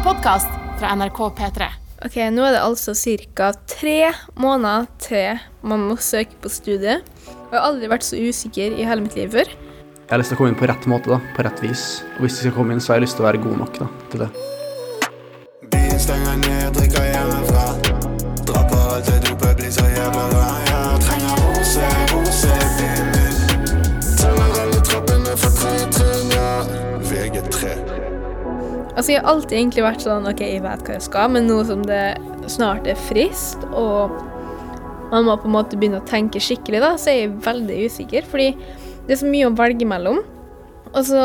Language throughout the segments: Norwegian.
en podkast fra NRK P3. Ok, Nå er det altså ca. tre måneder til man må søke på studiet. Og jeg har aldri vært så usikker i hele mitt liv før. Jeg har lyst til å komme inn på rett måte, da, på rett vis. Og hvis jeg skal komme inn, så har jeg lyst til å være god nok da, til det. Altså, Jeg har alltid egentlig vært sånn OK, jeg vet hva jeg skal, men nå som det snart er frist, og man må på en måte begynne å tenke skikkelig, da, så er jeg veldig usikker. Fordi det er så mye å velge mellom. Og så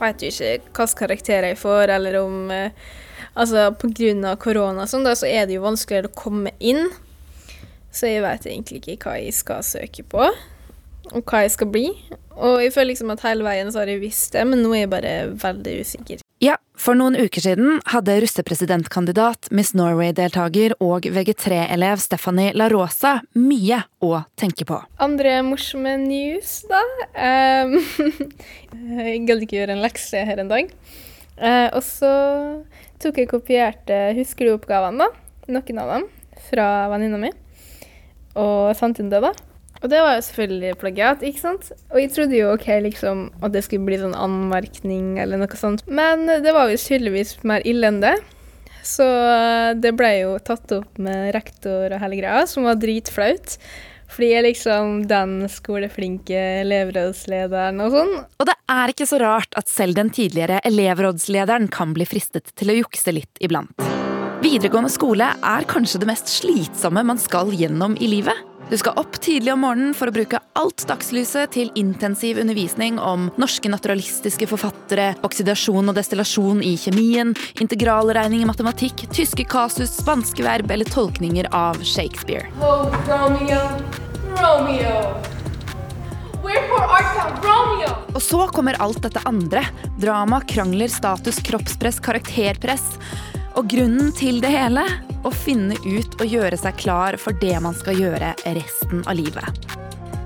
vet du ikke hvilke karakterer jeg får, eller om eh, Altså, på grunn av korona og sånn, da, så er det jo vanskeligere å komme inn. Så jeg vet egentlig ikke hva jeg skal søke på, og hva jeg skal bli. Og jeg føler liksom at hele veien så har jeg visst det, men nå er jeg bare veldig usikker. Ja, for noen uker siden hadde russepresidentkandidat, Miss Norway-deltaker og VG3-elev Stephanie La Rosa mye å tenke på. Andre morsomme news, da. Um, jeg gadd ikke gjøre en lekse her en dag. Uh, og så tok jeg kopierte du oppgavene, da? Noen av dem. Fra venninna mi. Og det, da. Og det var jo selvfølgelig plagiat, ikke sant? Og jeg trodde jo ok, liksom, at det skulle bli sånn anmerkning eller noe sånt. Men det var visst tydeligvis mer ille enn det. Så eh, det ble jo tatt opp med rektor og hele greia, som var dritflaut. Fordi jeg er liksom den skoleflinke elevrådslederen og sånn. Og det er ikke så rart at selv den tidligere elevrådslederen kan bli fristet til å jukse litt iblant. Videregående skole er kanskje det mest slitsomme man skal gjennom i livet. Du skal opp tidlig om morgenen for å bruke alt dagslyset til intensiv undervisning om norske naturalistiske forfattere, oksidasjon og destillasjon i kjemien, integralregning i matematikk, tyske kasus, spanske verb eller tolkninger av Shakespeare. Oh, Romeo, Romeo. Og så kommer alt dette andre. Drama, krangler, status, kroppspress, karakterpress. Og grunnen til det hele? Å finne ut og gjøre seg klar for det man skal gjøre resten av livet.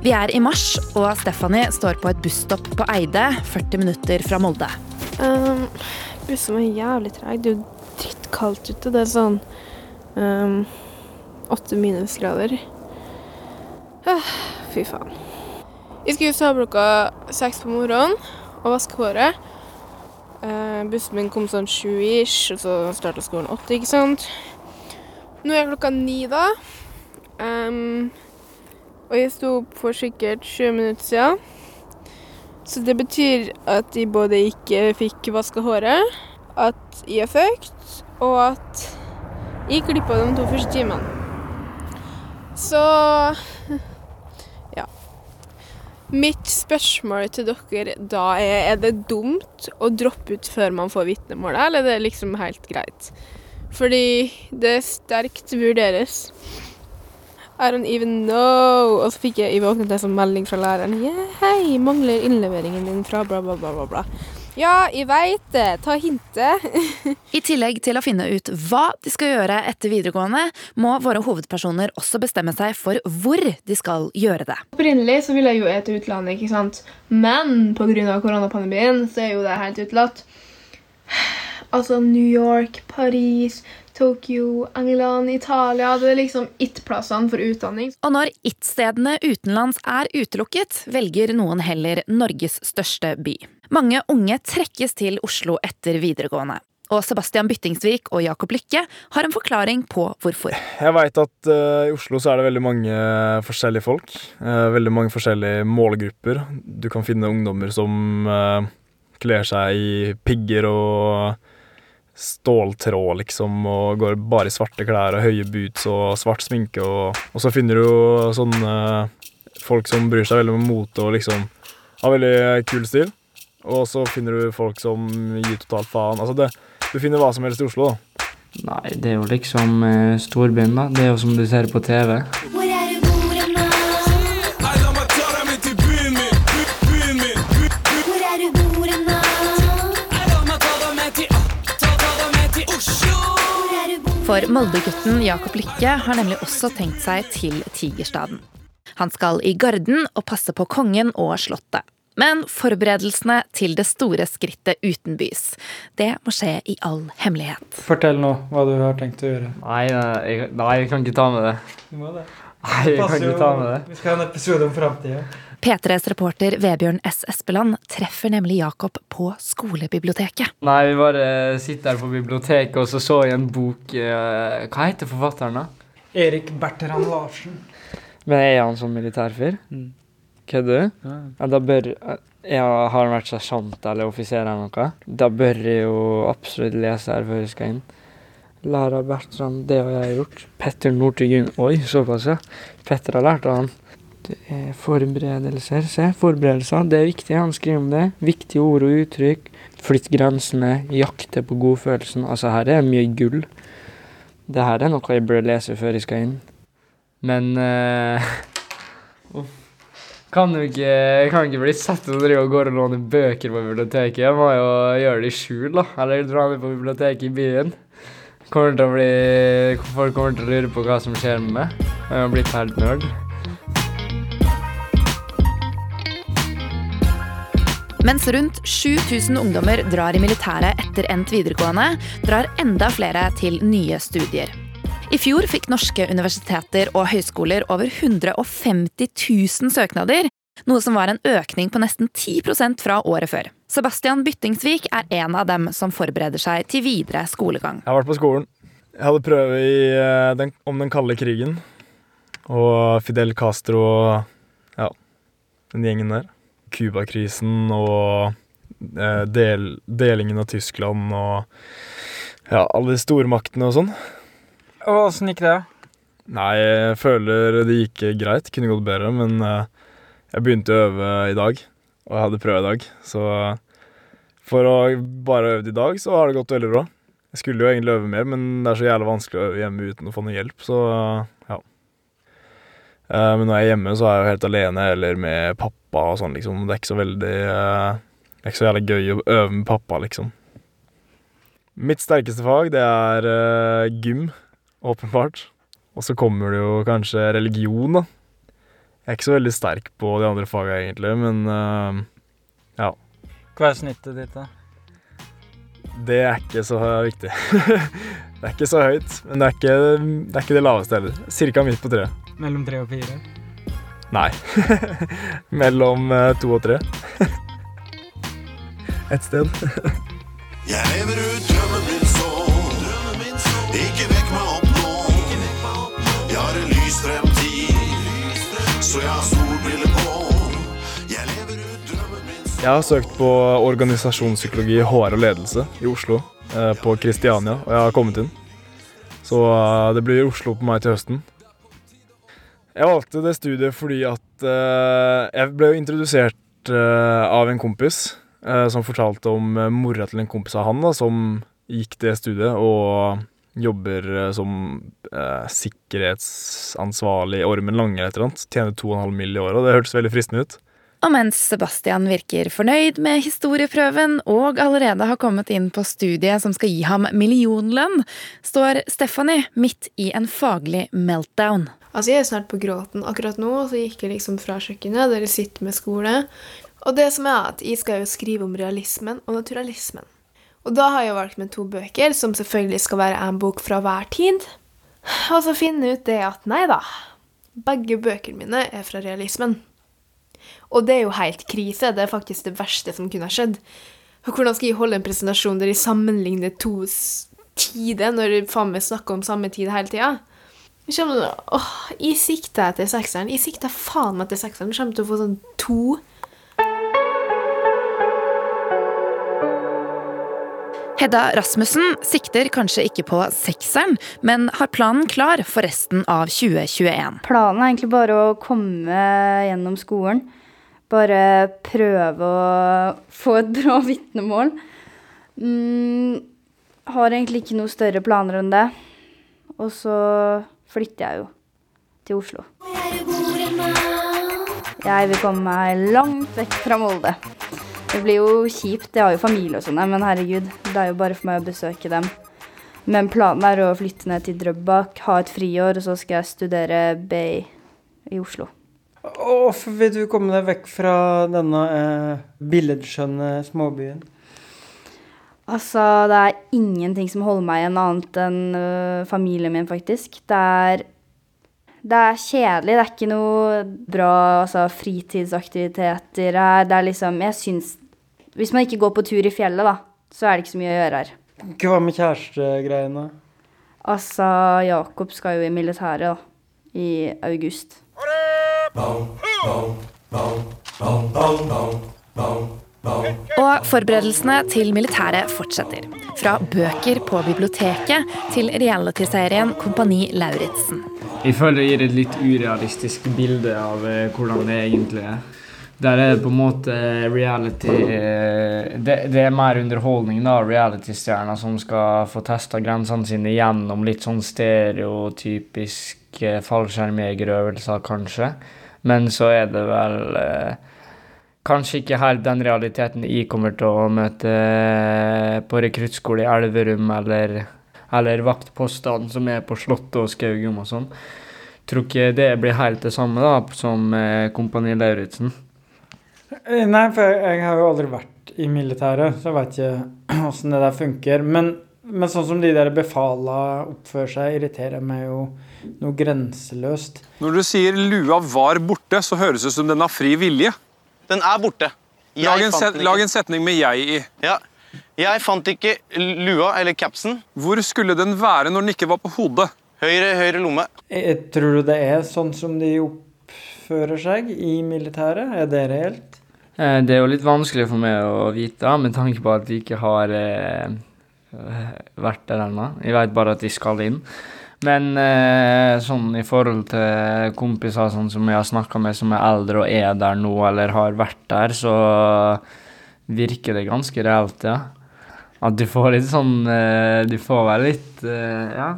Vi er i mars, og Stephanie står på et busstopp på Eide, 40 minutter fra Molde. Um, bussen var jævlig treg. Det er jo drittkaldt ute. Det er sånn um, minusgrader. Ah, fy faen. Jeg skulle stå klokka seks på morgenen og vaske håret. Uh, bussen min kom sånn sju ish, og så starta skolen åtte, ikke sant. Nå er klokka ni, da. Um, og jeg sto opp for sikkert 20 minutter siden. Så det betyr at jeg både ikke fikk vaska håret, at jeg er fucked, og at jeg klippa de to første timene. Så ja. Mitt spørsmål til dere da er er det dumt å droppe ut før man får vitnemålet, eller er det liksom helt greit? Fordi det sterkt vurderes. I don't even know. Og så fikk jeg, i våknet en sånn melding fra læreren. Yeah, hei, mangler innleveringen din fra bla, bla, bla, bla. bla. Ja, jeg veit det. Ta hintet. I tillegg til å finne ut hva de skal gjøre etter videregående, må våre hovedpersoner også bestemme seg for hvor de skal gjøre det. Opprinnelig så ville jeg jo til utlandet, ikke sant. Men pga. koronapandemien så er jo det helt utelatt. Altså New York, Paris, Tokyo, England, Italia Det er liksom it-plassene for utdanning. Og når it-stedene utenlands er utelukket, velger noen heller Norges største by. Mange unge trekkes til Oslo etter videregående. Og Sebastian Byttingsvik og Jakob Lykke har en forklaring på hvorfor. Jeg veit at uh, i Oslo så er det veldig mange forskjellige folk. Uh, veldig mange forskjellige målgrupper. Du kan finne ungdommer som uh, kler seg i pigger og ståltråd, liksom, og går bare i svarte klær og høye boots og svart sminke. Og, og så finner du sånne folk som bryr seg veldig om mote og liksom har veldig kul stil. Og så finner du folk som gir totalt faen. Altså det, du finner hva som helst i Oslo, da. Nei, det er jo liksom eh, storbyen, da. Det er jo som du ser på TV. For Molde-gutten Jakob Lykke har nemlig også tenkt seg til Tigerstaden. Han skal i Garden og passe på kongen og slottet. Men forberedelsene til det store skrittet utenbys, det må skje i all hemmelighet. Fortell nå hva du har tenkt å gjøre. Nei, jeg, nei, jeg kan ikke ta med det. Du må det. Nei, jeg kan ikke ta med det. Vi skal ha en episode om framtida. P3s reporter Vebjørn S. Espeland treffer nemlig Jakob på skolebiblioteket. Nei, vi bare sitter her på biblioteket, og så så jeg en bok eh, Hva heter forfatteren, da? Erik Bertrand Larsen. Men er han sånn militærfyr? Mm. Kødder du? Ja, da bør jeg Har han vært sersjant eller offiser eller noe? Da bør jeg jo absolutt lese her før jeg skal inn. Lara Bertrand, det har jeg gjort. Petter Northug Oi, såpass, ja. Petter har lært av han. Er forberedelser. Se, forberedelser. Det er viktig. Han skriver om det. Viktige ord og uttrykk. Flytt grensene. Jakte på godfølelsen. Altså, her er mye gull. Det her er noe jeg bør lese før jeg skal inn. Men eh, uff. Kan du ikke, kan ikke bli satt til og gå og låne bøker på biblioteket. Jeg må jo gjøre det i skjul, da. Eller dra ned på biblioteket i byen. Kommer til å bli, folk kommer til å lure på hva som skjer med meg. Jeg har blitt helt nerd. Mens rundt 7000 ungdommer drar i militæret etter endt videregående, drar enda flere til nye studier. I fjor fikk norske universiteter og høyskoler over 150 000 søknader, noe som var en økning på nesten 10% fra året før. Sebastian Byttingsvik er en av dem som forbereder seg til videre skolegang. Jeg har vært på skolen. Jeg hadde prøve eh, den, om den kalde krigen. Og Fidel Castro og ja, den gjengen der. Cuba-krisen og eh, del, delingen av Tyskland og ja, alle de stormaktene og sånn. Og åssen gikk det? Nei, jeg føler det gikk greit. Kunne gått bedre, men eh, jeg begynte å øve i dag. Og jeg hadde prøve i dag, så for å bare øve i dag, så har det gått veldig bra. Jeg skulle jo egentlig øve mer, men det er så jævlig vanskelig å øve hjemme uten å få noe hjelp, så ja. Eh, Men når jeg er hjemme, så er jeg jo helt alene eller med pappa og sånn, liksom. Det er ikke så veldig eh, Det er ikke så jævlig gøy å øve med pappa, liksom. Mitt sterkeste fag, det er uh, gym, åpenbart. Og så kommer det jo kanskje religion, da. Jeg er ikke så veldig sterk på de andre fagene, egentlig, men uh, ja. Hva er snittet ditt, da? Det er ikke så viktig. det er ikke så høyt, men det er ikke det, er ikke det laveste heller. Cirka midt på treet. Mellom tre og fire? Nei. Mellom eh, to og tre. Et sted. Jeg lever ut drømmen min så Ikke vekk meg opp nå Jeg har en lys fremtid Så jeg har solbriller på Jeg lever ut drømmen min så Jeg har søkt på organisasjonspsykologi, HR og ledelse i Oslo. eh, På Kristiania, og jeg har kommet inn. Så eh, det blir Oslo på meg til høsten. Jeg valgte det studiet fordi at uh, jeg ble jo introdusert uh, av en kompis uh, som fortalte om mora til en kompis av han da, som gikk det studiet og jobber som sikkerhetsansvarlig i Ormen Lange eller et. Tjener 2,5 mill. i året, og det hørtes veldig fristende ut. Og mens Sebastian virker fornøyd med historieprøven og allerede har kommet inn på studiet som skal gi ham millionlønn, står Stephanie midt i en faglig meltdown. Altså, jeg er snart på gråten. Akkurat nå så gikk jeg liksom fra kjøkkenet, der jeg sitter med skole. Og det som er at jeg skal jo skrive om realismen og naturalismen. Og da har jeg valgt med to bøker, som selvfølgelig skal være en bok fra hver tid. Og så finne ut det at nei da, begge bøkene mine er fra realismen. Og det er jo helt krise. Det er faktisk det verste som kunne ha skjedd. Og Hvordan skal jeg holde en presentasjon der jeg sammenligner to tider, når jeg faen meg snakker om samme tid hele tida? Jeg kommer til å- Åh, jeg sikter etter sekseren. Jeg sikter faen meg etter sekseren. Vi kommer til å få sånn to. Hedda Rasmussen sikter kanskje ikke på sekseren, men har planen klar for resten av 2021. Planen er egentlig bare å komme gjennom skolen. Bare prøve å få et bra vitnemål. Mm, har egentlig ikke noe større planer enn det. Og så flytter jeg jo til Oslo. Jeg vil komme meg langt vekk fra Molde. Det blir jo kjipt, jeg har jo familie og sånn, men herregud, det er jo bare for meg å besøke dem. Men planen er å flytte ned til Drøbak, ha et friår, og så skal jeg studere BI i Oslo. Hvorfor vil du komme deg vekk fra denne eh, billedskjønne småbyen? Altså, det er ingenting som holder meg igjen annet enn uh, familien min, faktisk. Det er, det er kjedelig. Det er ikke noe bra altså, fritidsaktiviteter her. Det er liksom Jeg syns Hvis man ikke går på tur i fjellet, da, så er det ikke så mye å gjøre her. Hva med kjærestegreiene? Altså, Jakob skal jo i militæret, da. I august. Og forberedelsene til militæret fortsetter. Fra bøker på biblioteket til realityserien Kompani Lauritzen. Jeg føler det gir et litt urealistisk bilde av eh, hvordan det egentlig er. Der er det på en måte reality eh, Det, det er mer underholdning, da. Reality-stjerner som skal få testa grensene sine gjennom litt sånn stereotypiske fallskjermjegerøvelser, kanskje. Men så er det vel eh, kanskje ikke helt den realiteten jeg kommer til å møte eh, på rekruttskole i Elverum eller, eller vaktpostene som er på Slottet og Skaugum og sånn. Tror ikke det blir helt det samme da, som eh, Kompani Lauritzen. Eh, Nei, for jeg, har jo aldri vært i militæret, så jeg vet ikke åssen det der funker. Men, men sånn som de der befala oppfører seg, irriterer meg jo noe grenseløst. Når du sier lua var borte, så høres det ut som den har fri vilje. Den er borte. Jeg Lag en, fant set, ikke. lag en setning med jeg i. Ja. Jeg fant ikke lua eller capsen. Hvor skulle den være når den ikke var på hodet? Høyre, høyre lomme. Jeg, tror du det er sånn som de oppfører seg i militæret? Er det reelt? Eh, Det er jo litt vanskelig for meg å vite, med tanke på at de ikke har eh, vært der ennå. Jeg vet bare at de skal inn. Men eh, sånn i forhold til kompiser sånn som jeg har snakka med som er eldre og er der nå, eller har vært der, så virker det ganske reelt, ja. At du får litt sånn eh, Du får vel litt eh, ja,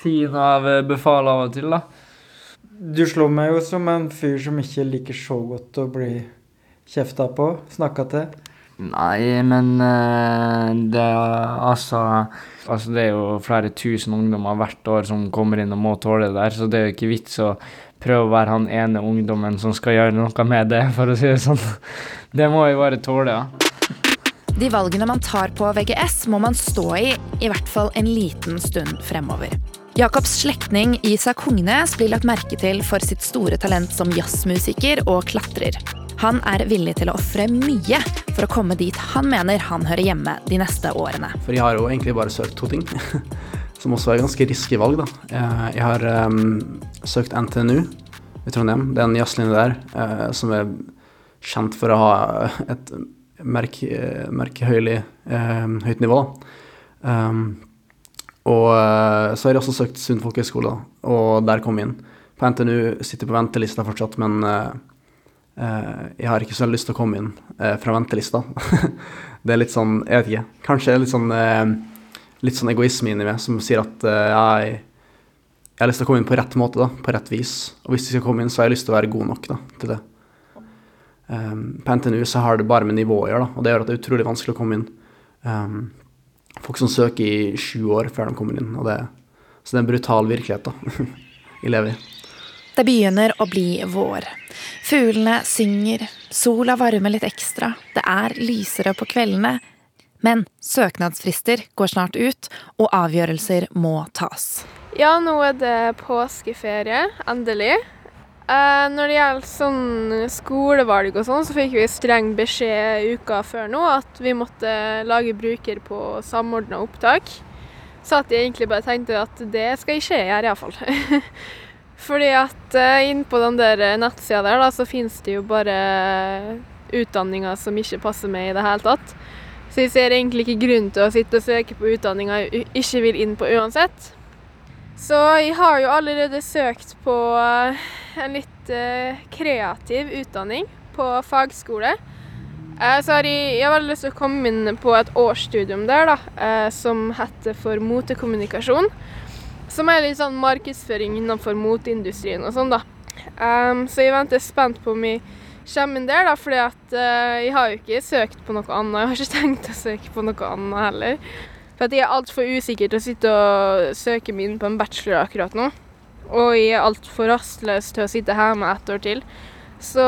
tiden av eh, befal av og til, da. Du slår meg jo som en fyr som ikke liker så godt å bli kjefta på, snakka til. Nei, men eh, det altså Altså, det er jo flere tusen ungdommer hvert år som kommer inn og må tåle det der, så det er jo ikke vits å prøve å være han ene ungdommen som skal gjøre noe med det, for å si det sånn. Det må vi bare tåle, ja. De valgene man tar på VGS, må man stå i i hvert fall en liten stund fremover. Jakobs slektning Isak Hungnes blir lagt merke til for sitt store talent som jazzmusiker og klatrer. Han er villig til å ofre mye for å komme dit han mener han hører hjemme de neste årene. For jeg har jo egentlig bare søkt to ting, som også er ganske risky valg, da. Eh, Jeg har um, søkt NTNU i Trondheim. Det er en jazzlinje der uh, som er kjent for å ha et merk, eh, merkehøylig eh, høyt nivå. Um, og uh, så har jeg også søkt Sund folkehøgskole, og der kom jeg inn. På NTNU sitter på ventelista fortsatt, men jeg har ikke så lyst til å komme inn eh, fra ventelista. det er litt sånn, jeg vet ikke, kanskje litt sånn, eh, litt sånn egoisme inni meg som sier at eh, jeg, jeg har lyst til å komme inn på rett måte, da, på rett vis. Og hvis jeg skal komme inn, så har jeg lyst til å være god nok da, til det. På NTNU så har det bare med nivå å gjøre, og det gjør at det er utrolig vanskelig å komme inn. Folk som søker i sju år før de kommer inn, og det, så det er en brutal virkelighet da, jeg lever i. Det begynner å bli vår. Fuglene synger, sola varmer litt ekstra, det er lysere på kveldene. Men søknadsfrister går snart ut, og avgjørelser må tas. Ja, nå er det påskeferie, endelig. Eh, når det gjelder sånn skolevalg og sånn, så fikk vi streng beskjed uka før nå at vi måtte lage bruker på samordna opptak. Så at jeg egentlig bare tenkte at det skal ikke jeg gjøre, iallfall. Fordi at uh, inn på den der nettsida der, da, så finnes det jo bare utdanninger som ikke passer meg i det hele tatt. Så jeg ser egentlig ikke grunn til å sitte og søke på utdanninger jeg ikke vil inn på uansett. Så jeg har jo allerede søkt på eh, en litt eh, kreativ utdanning på fagskole. Eh, så har jeg, jeg har veldig lyst til å komme inn på et årsstudium der, da, eh, som heter for motekommunikasjon. Som er litt sånn markedsføring innenfor moteindustrien og sånn, da. Um, så jeg venter spent på om jeg kommer inn der, da, fordi at uh, jeg har jo ikke søkt på noe annet. Jeg har ikke tenkt å søke på noe annet heller. For at jeg er altfor usikker til å sitte og søke meg inn på en bachelor akkurat nå. Og jeg er altfor rastløs til å sitte hjemme ett år til. Så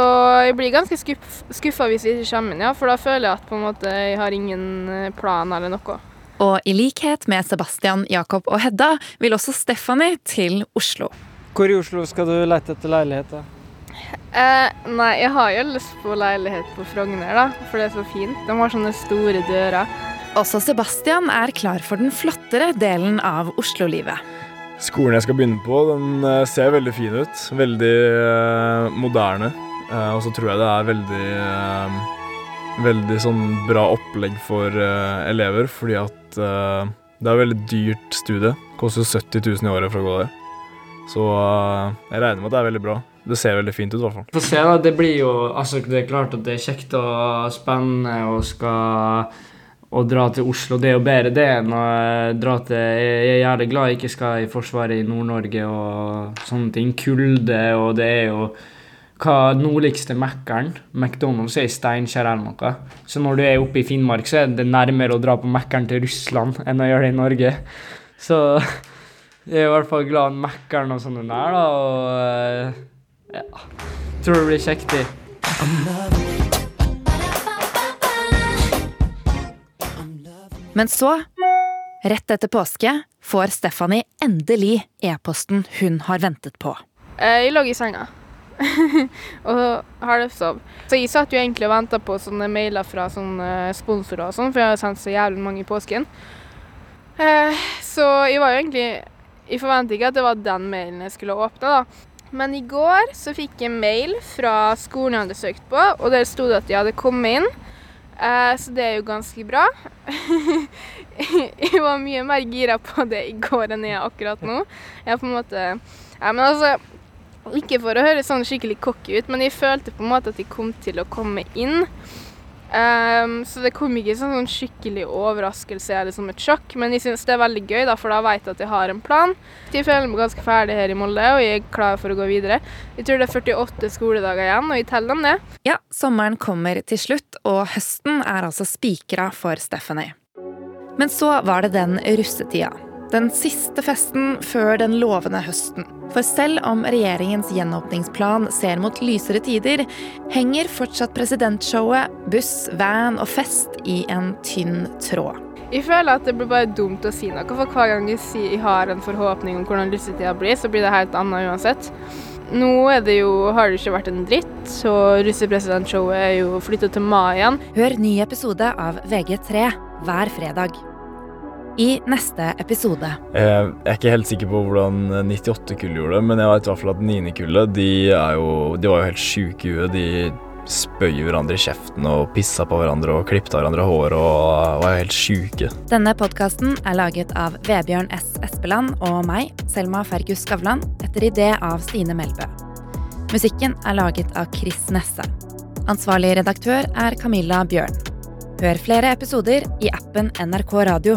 jeg blir ganske skuff, skuffa hvis jeg ikke kommer inn, ja, for da føler jeg at måte jeg har ingen eh, plan eller noe. Og i likhet med Sebastian, Jakob og Hedda vil også Stephanie til Oslo. Hvor i Oslo skal du lete etter leilighet, da? Eh, nei, jeg har jo lyst på leilighet på Frogner, da, for det er så fint. De har sånne store dører. Også Sebastian er klar for den flottere delen av Oslo-livet. Skolen jeg skal begynne på, den eh, ser veldig fin ut. Veldig eh, moderne. Eh, og så tror jeg det er veldig eh, Veldig sånn bra opplegg for uh, elever, fordi at uh, det er et veldig dyrt studie. Koster 70 000 i året for å gå der. Så uh, jeg regner med at det er veldig bra. Det ser veldig fint ut, i hvert fall. Få se, da. Det blir jo Altså, det er klart at det er kjekt og spennende og skal å dra til Oslo. Det er jo bedre det enn å dra til Jeg er jævlig glad jeg ikke skal i Forsvaret i Nord-Norge og sånne ting. Kulde, og det er jo hva nordligste Mækkern McDonald's er i Steinkjer eller noe. Så når du er oppe i Finnmark, så er det nærmere å dra på Mækkern til Russland enn å gjøre det i Norge. Så jeg er i hvert fall glad i Mækkern og sånne der, da. Og eh, ja. Tror det blir kjekt. i. Men så, rett etter påske, får Stephanie endelig e-posten hun har ventet på. Eh, jeg lå i senga og halvsov. Så jeg satt jo egentlig og venta på sånne mailer fra sånne sponsorer og sånn, for jeg har sendt så jævlig mange i påsken. Eh, så jeg var jo egentlig Jeg forventa ikke at det var den mailen jeg skulle åpne, da. Men i går så fikk jeg mail fra skolen jeg hadde søkt på, og der sto det at jeg hadde kommet inn. Eh, så det er jo ganske bra. jeg var mye mer gira på det i går enn jeg er akkurat nå. Jeg har på en måte Ja, men altså Ikke for å høres sånn skikkelig cocky ut, men jeg følte på en måte at jeg kom til å komme inn. Um, så det kom ikke sånn, sånn skikkelig overraskelse eller som et sjokk, men jeg syns det er veldig gøy, da, for da vet jeg at jeg har en plan. Jeg føler meg ganske ferdig her i Molde, og jeg er klar for å gå videre. Jeg tror det er 48 skoledager igjen, og jeg teller dem det. Ja, sommeren kommer til slutt, og høsten er altså spikra for Stephanie. Men så var det den russetida. Den siste festen før den lovende høsten. For selv om regjeringens gjenåpningsplan ser mot lysere tider, henger fortsatt presidentshowet, buss, van og fest i en tynn tråd. Jeg føler at det blir bare dumt å si noe, for hver gang jeg sier jeg har en forhåpning om hvordan russetida blir, så blir det helt annet uansett. Nå er det jo, har det ikke vært en dritt, så russepresidentshowet er jo flyttet til mai igjen. Hør ny episode av VG3 hver fredag. I neste episode Eh, Jeg er ikke helt sikker på hvordan 98-kullet gjorde det, men jeg vet i hvert fall at 9-kullet de, jo- de var jo helt sjuke i huet. De spøy hverandre i kjeften og pissa på hverandre og klippet av hverandre hår og var helt sjuke. Denne podkasten er laget av Vebjørn S. Espeland og meg, Selma Fergus Skavlan, etter idé av Stine Melbø. Musikken er laget av Chris Nesse. Ansvarlig redaktør er Camilla Bjørn. Hør flere episoder i appen NRK Radio.